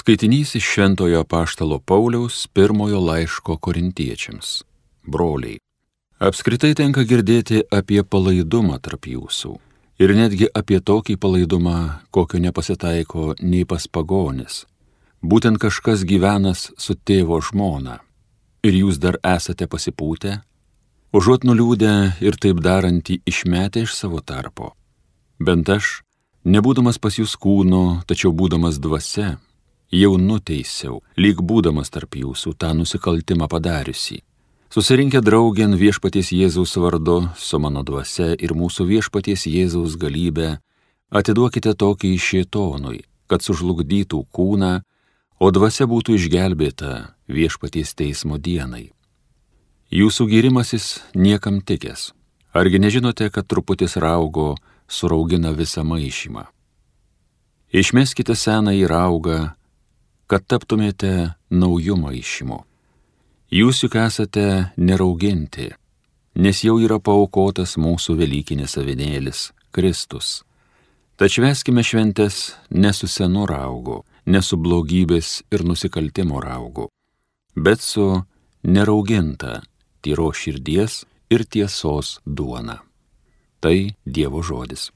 Skaitinys iš Šventojo Paštalo Pauliaus pirmojo laiško korintiečiams. Broliai. Apskritai tenka girdėti apie palaidumą tarp jūsų. Ir netgi apie tokį palaidumą, kokio nepasitaiko nei pas pagonis. Būtent kažkas gyvenas su tėvo žmona. Ir jūs dar esate pasipūtę, užuot nuliūdę ir taip darantį išmetę iš savo tarpo. Bent aš, nebūdamas pas jūs kūno, tačiau būdamas dvasia, jau nuteisiau, lyg būdamas tarp jūsų tą nusikaltimą padariusi. Susirinkę draugien viešpaties Jėzaus vardu su mano dvasia ir mūsų viešpaties Jėzaus galybė, atiduokite tokį šėtonui, kad sužlugdytų kūną, o dvasia būtų išgelbėta viešpaties teismo dienai. Jūsų gyrimasis niekam tikęs. Argi nežinote, kad truputis raugo suraugina visą maišymą? Išmeskite seną į raugą kad taptumėte naujų maišymų. Jūs juk esate nerauginti, nes jau yra paukotas mūsų Velykinis avinėlis - Kristus. Tačiau veskime šventės ne su senu raugu, ne su blogybės ir nusikaltimo raugu, bet su nerauginta, tyro širdies ir tiesos duona. Tai Dievo žodis.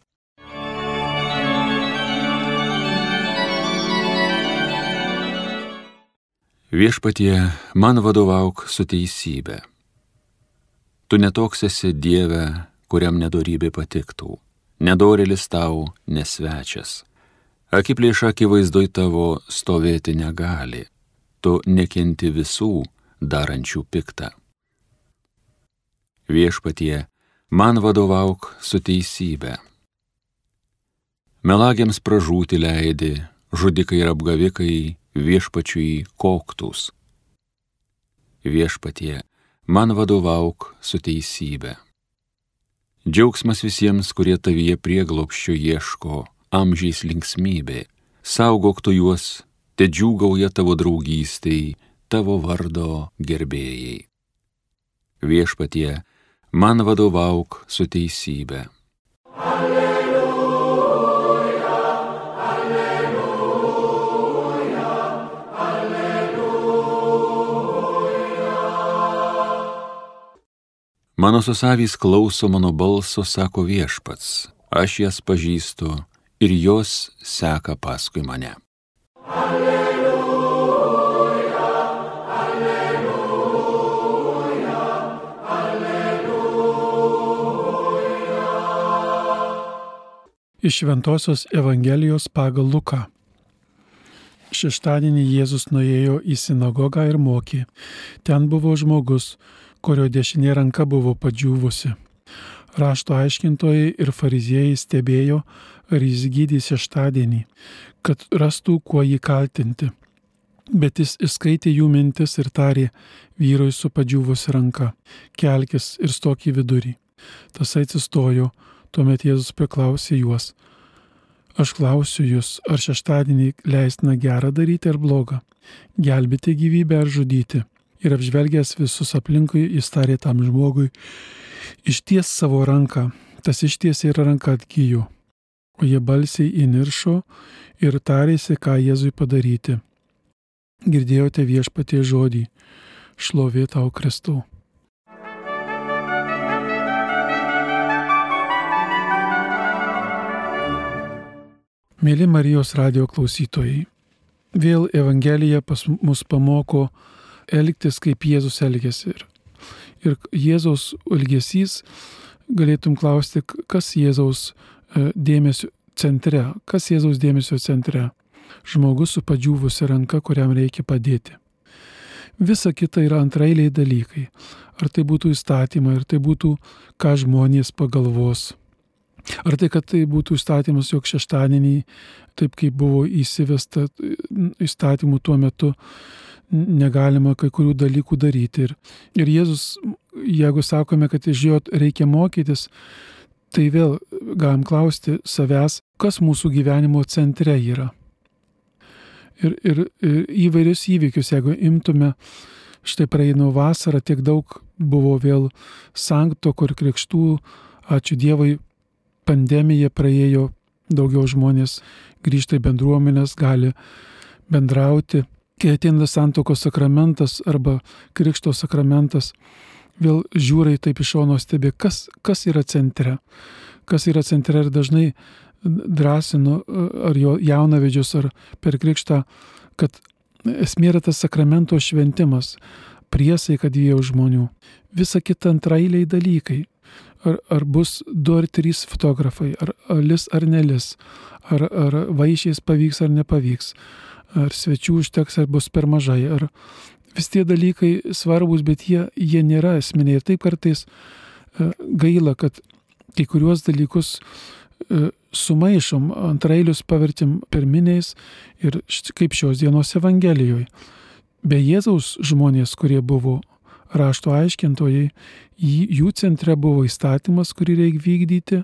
Viešpatie, man vadovauk su teisybė. Tu netoks esi Dieve, kuriam nedorybė patiktų, nedorėlis tau nesvečias. Akiplėša akivaizdoj tavo stovėti negali, tu nekenti visų darančių piktą. Viešpatie, man vadovauk su teisybė. Melagiams pražūti leidi, žudikai ir apgavikai viešpačiui koktus. Viešpatie, man vadovauk su teisybė. Džiaugsmas visiems, kurie tavyje prieglopščio ieško, amžiais linksmybė, saugok tu juos, te džiūgauja tavo draugystei, tavo vardo gerbėjai. Viešpatie, man vadovauk su teisybė. Mano susavys klauso mano balso, sako viešpats, aš jas pažįstu ir jos seka paskui mane. Alleluja, alleluja, alleluja. Iš Ventosios Evangelijos pagal Luką. Šeštadienį Jėzus nuėjo į sinagogą ir mokė. Ten buvo žmogus, kurio dešinė ranka buvo padžiūvusi. Rašto aiškintojai ir fariziejai stebėjo, ar jis gydys šeštadienį, kad rastų kuo jį kaltinti. Bet jis įskaitė jų mintis ir tarė vyrui su padžiūvusi ranka - kelkis ir stok į vidurį. Tas atsistojo, tuomet Jėzus paklausė juos. Aš klausiu jūs, ar šeštadienį leistina gerą daryti ar blogą, gelbėti gyvybę ar žudyti ir apžvelgęs visus aplinkui jis tarė tam žmogui, išties savo ranką, tas išties ir ranka atgyjo, o jie balsiai įniršo ir tarėsi, ką Jėzui padaryti. Girdėjote viešpatie žodį, šlovė tau Kristau. Mėly Marijos radio klausytojai, vėl Evangelija pas mus pamoko elgtis, kaip Jėzus elgėsi. Ir, ir Jėzaus elgesys, galėtum klausti, kas Jėzaus e, dėmesio centre, kas Jėzaus dėmesio centre. Žmogus su padžiūvusi ranka, kuriam reikia padėti. Visa kita yra antrailiai dalykai. Ar tai būtų įstatymai, ar tai būtų, ką žmonės pagalvos. Ar tai, kad tai būtų įstatymas, jog šeštadienį, taip kaip buvo įsivesta įstatymų tuo metu, negalima kai kurių dalykų daryti. Ir, ir Jėzus, jeigu sakome, kad iš jo reikia mokytis, tai vėl galim klausti savęs, kas mūsų gyvenimo centre yra. Ir, ir, ir įvairius įvykius, jeigu imtume, štai praeino vasarą, tiek daug buvo vėl sankto, kur krikštų, ačiū Dievui, pandemija praėjo, daugiau žmonės grįžta į bendruomenės, gali bendrauti. Kai ateina santokos sakramentas arba krikšto sakramentas, vėl žiūrai taip iš šono stebi, kas, kas yra centre. Kas yra centre ir dažnai drąsinu ar jo jaunavedžius ar per krikštą, kad esmė yra tas sakramento šventimas, priesaika dviejų žmonių. Visa kita antrailiai dalykai. Ar, ar bus du ar trys fotografai, ar, ar lis ar nelis, ar, ar vaišiais pavyks ar nepavyks, ar svečių užteks ar bus per mažai, ar vis tie dalykai svarbus, bet jie, jie nėra esminiai. Ir taip kartais e, gaila, kad kai kuriuos dalykus e, sumaišom, antrailius pavertim pirminiais ir kaip šios dienos Evangelijoje. Be Jėzaus žmonės, kurie buvo rašto aiškintojai, jų centre buvo įstatymas, kurį reikia vykdyti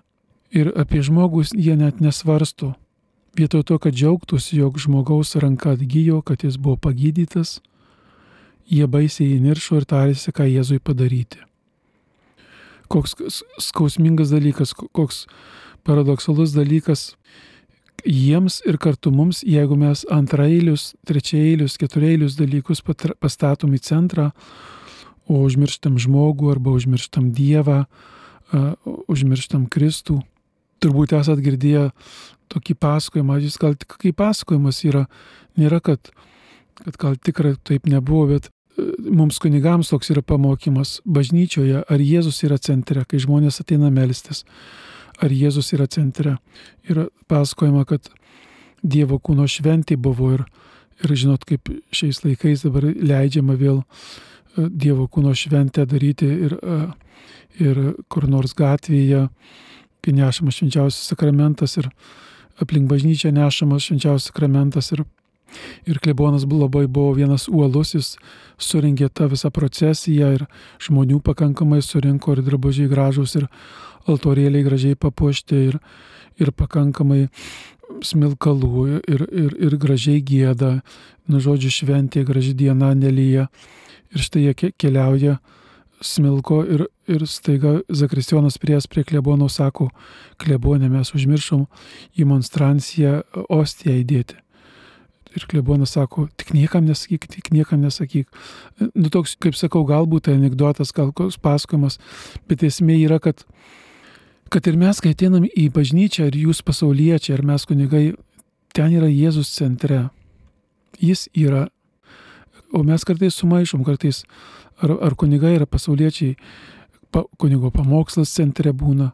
ir apie žmogus jie net nesvarsto. Vietoj to, kad džiaugtųsi, jog žmogaus ranka atgyjo, kad jis buvo pagydytas, jie baisiai įniršo ir tarėsi, ką Jėzui padaryti. Koks skausmingas dalykas, koks paradoksalus dalykas jiems ir kartu mums, jeigu mes antraeilius, trečiaeilius, ketureilius dalykus pastatom į centrą, o užmirštam žmogų arba užmirštam Dievą, užmirštam Kristų. Turbūt esat girdėję tokį pasakojimą, jis gal tik kaip pasakojimas yra, nėra, kad, kad gal tikrai taip nebuvo, bet e, mums kunigams toks yra pamokymas bažnyčioje, ar Jėzus yra centre, kai žmonės ateina melstis ar Jėzus yra centre. Yra pasakojama, kad Dievo kūno šventė buvo ir, ir žinot, kaip šiais laikais dabar leidžiama vėl e, Dievo kūno šventę daryti ir, e, ir kur nors gatvėje, kai nešamas švenčiausias sakramentas ir aplink bažnyčią nešamas švenčiausias sakramentas ir Ir klebonas labai buvo vienas uolus, jis surinkė tą visą procesiją ir žmonių pakankamai surinko ir drabužiai gražus ir altorėliai gražiai papuošti ir, ir pakankamai smilkalų ir, ir, ir gražiai gėda, nu žodžiu šventė, graži diena nelyja. Ir štai jie keliauja smilko ir, ir staiga Zakristijonas prieės prie klebono sako, klebonė mes užmiršom į monstranciją ostiją įdėti. Ir klebonas sako, tik niekam nesakyk, tik niekam nesakyk. Nu toks, kaip sakau, galbūt tai anegdotas, gal koks pasakojimas, bet esmė yra, kad, kad ir mes, kai ateinam į bažnyčią, ir jūs pasauliečiai, ir mes kunigai, ten yra Jėzus centre. Jis yra. O mes kartais sumaišom, kartais ar, ar kunigai yra pasauliečiai, pa, kunigo pamokslas centre būna,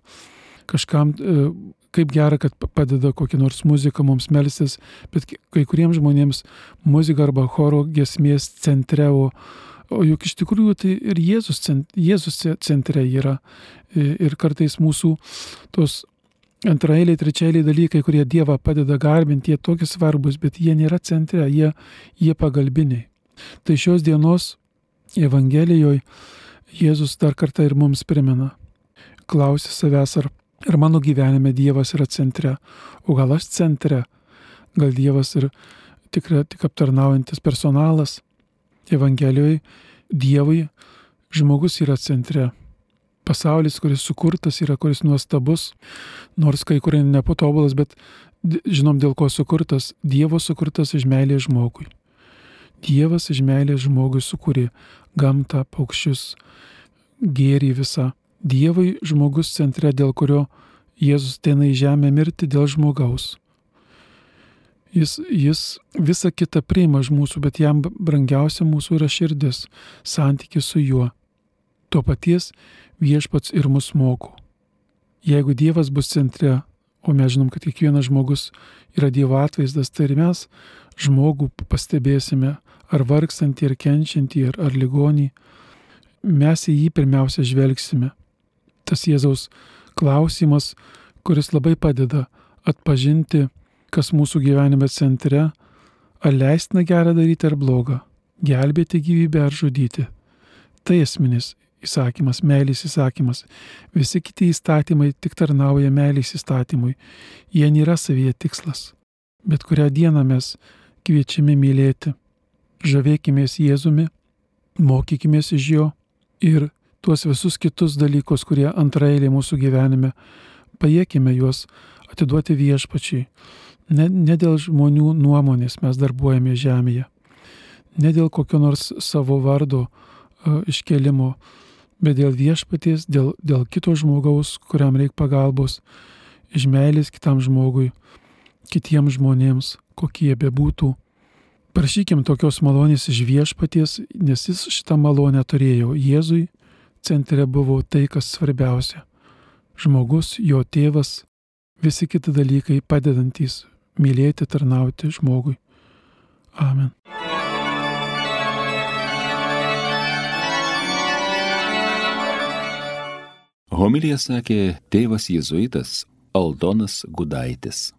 kažkam e, kaip gera, kad padeda kokia nors muzika mums melstis, bet kai kuriems žmonėms muzika arba choro gesmės centre, o, o juk iš tikrųjų tai ir Jėzus, Jėzus centre yra. Ir kartais mūsų tos antraeiliai, trečiaeiliai dalykai, kurie Dievą padeda garbinti, jie tokie svarbus, bet jie nėra centre, jie, jie pagalbiniai. Tai šios dienos Evangelijoje Jėzus dar kartą ir mums primena. Klausi savęs, ar Ir mano gyvenime Dievas yra centre. O gal aš centre? Gal Dievas ir tikrai tik aptarnaujantis personalas? Evangelijoje Dievui žmogus yra centre. Pasaulis, kuris sukurtas yra, kuris nuostabus, nors kai kur nepotobulas, bet žinom dėl ko sukurtas. Dievo sukurtas iš meilės žmogui. Dievas iš meilės žmogui sukūrė gamtą, paukščius, gėrį visą. Dievui žmogus centre, dėl kurio Jėzus teina į žemę mirti dėl žmogaus. Jis, jis visą kitą priima iš mūsų, bet jam brangiausia mūsų yra širdis, santykis su juo. Tuo paties viešpats ir mus moko. Jeigu Dievas bus centre, o mes žinom, kad kiekvienas žmogus yra Dievo atvaizdas, tai ir mes žmogų pastebėsime, ar vargstantį, ar kenčiantį, ar, ar ligonį, mes į jį pirmiausia žvelgsime tas Jėzaus klausimas, kuris labai padeda atpažinti, kas mūsų gyvenime centre, ar leistina gerą daryti ar blogą, gelbėti gyvybę ar žudyti. Tai esminis įsakymas, meilės įsakymas. Visi kiti įstatymai tik tarnauja meilės įstatymui. Jie nėra savyje tikslas. Bet kurią dieną mes kviečiami mylėti. Žavėkimės Jėzumi, mokykimės iš jo ir tuos visus kitus dalykus, kurie antrailiai mūsų gyvenime, pajėkime juos atiduoti viešpačiai. Ne, ne dėl žmonių nuomonės mes darbuojame žemėje, ne dėl kokio nors savo vardo uh, iškelimo, bet dėl viešpaties, dėl, dėl kito žmogaus, kuriam reikia pagalbos, iš meilės kitam žmogui, kitiems žmonėms, kokie jie bebūtų. Prašykim tokios malonės iš viešpaties, nes jis šitą malonę turėjo. Jėzui centre buvo tai, kas svarbiausia. Žmogus, jo tėvas, visi kiti dalykai padedantys mylėti, tarnauti žmogui. Amen. Homilija sakė tėvas jėzuitas Aldonas Gudaitis.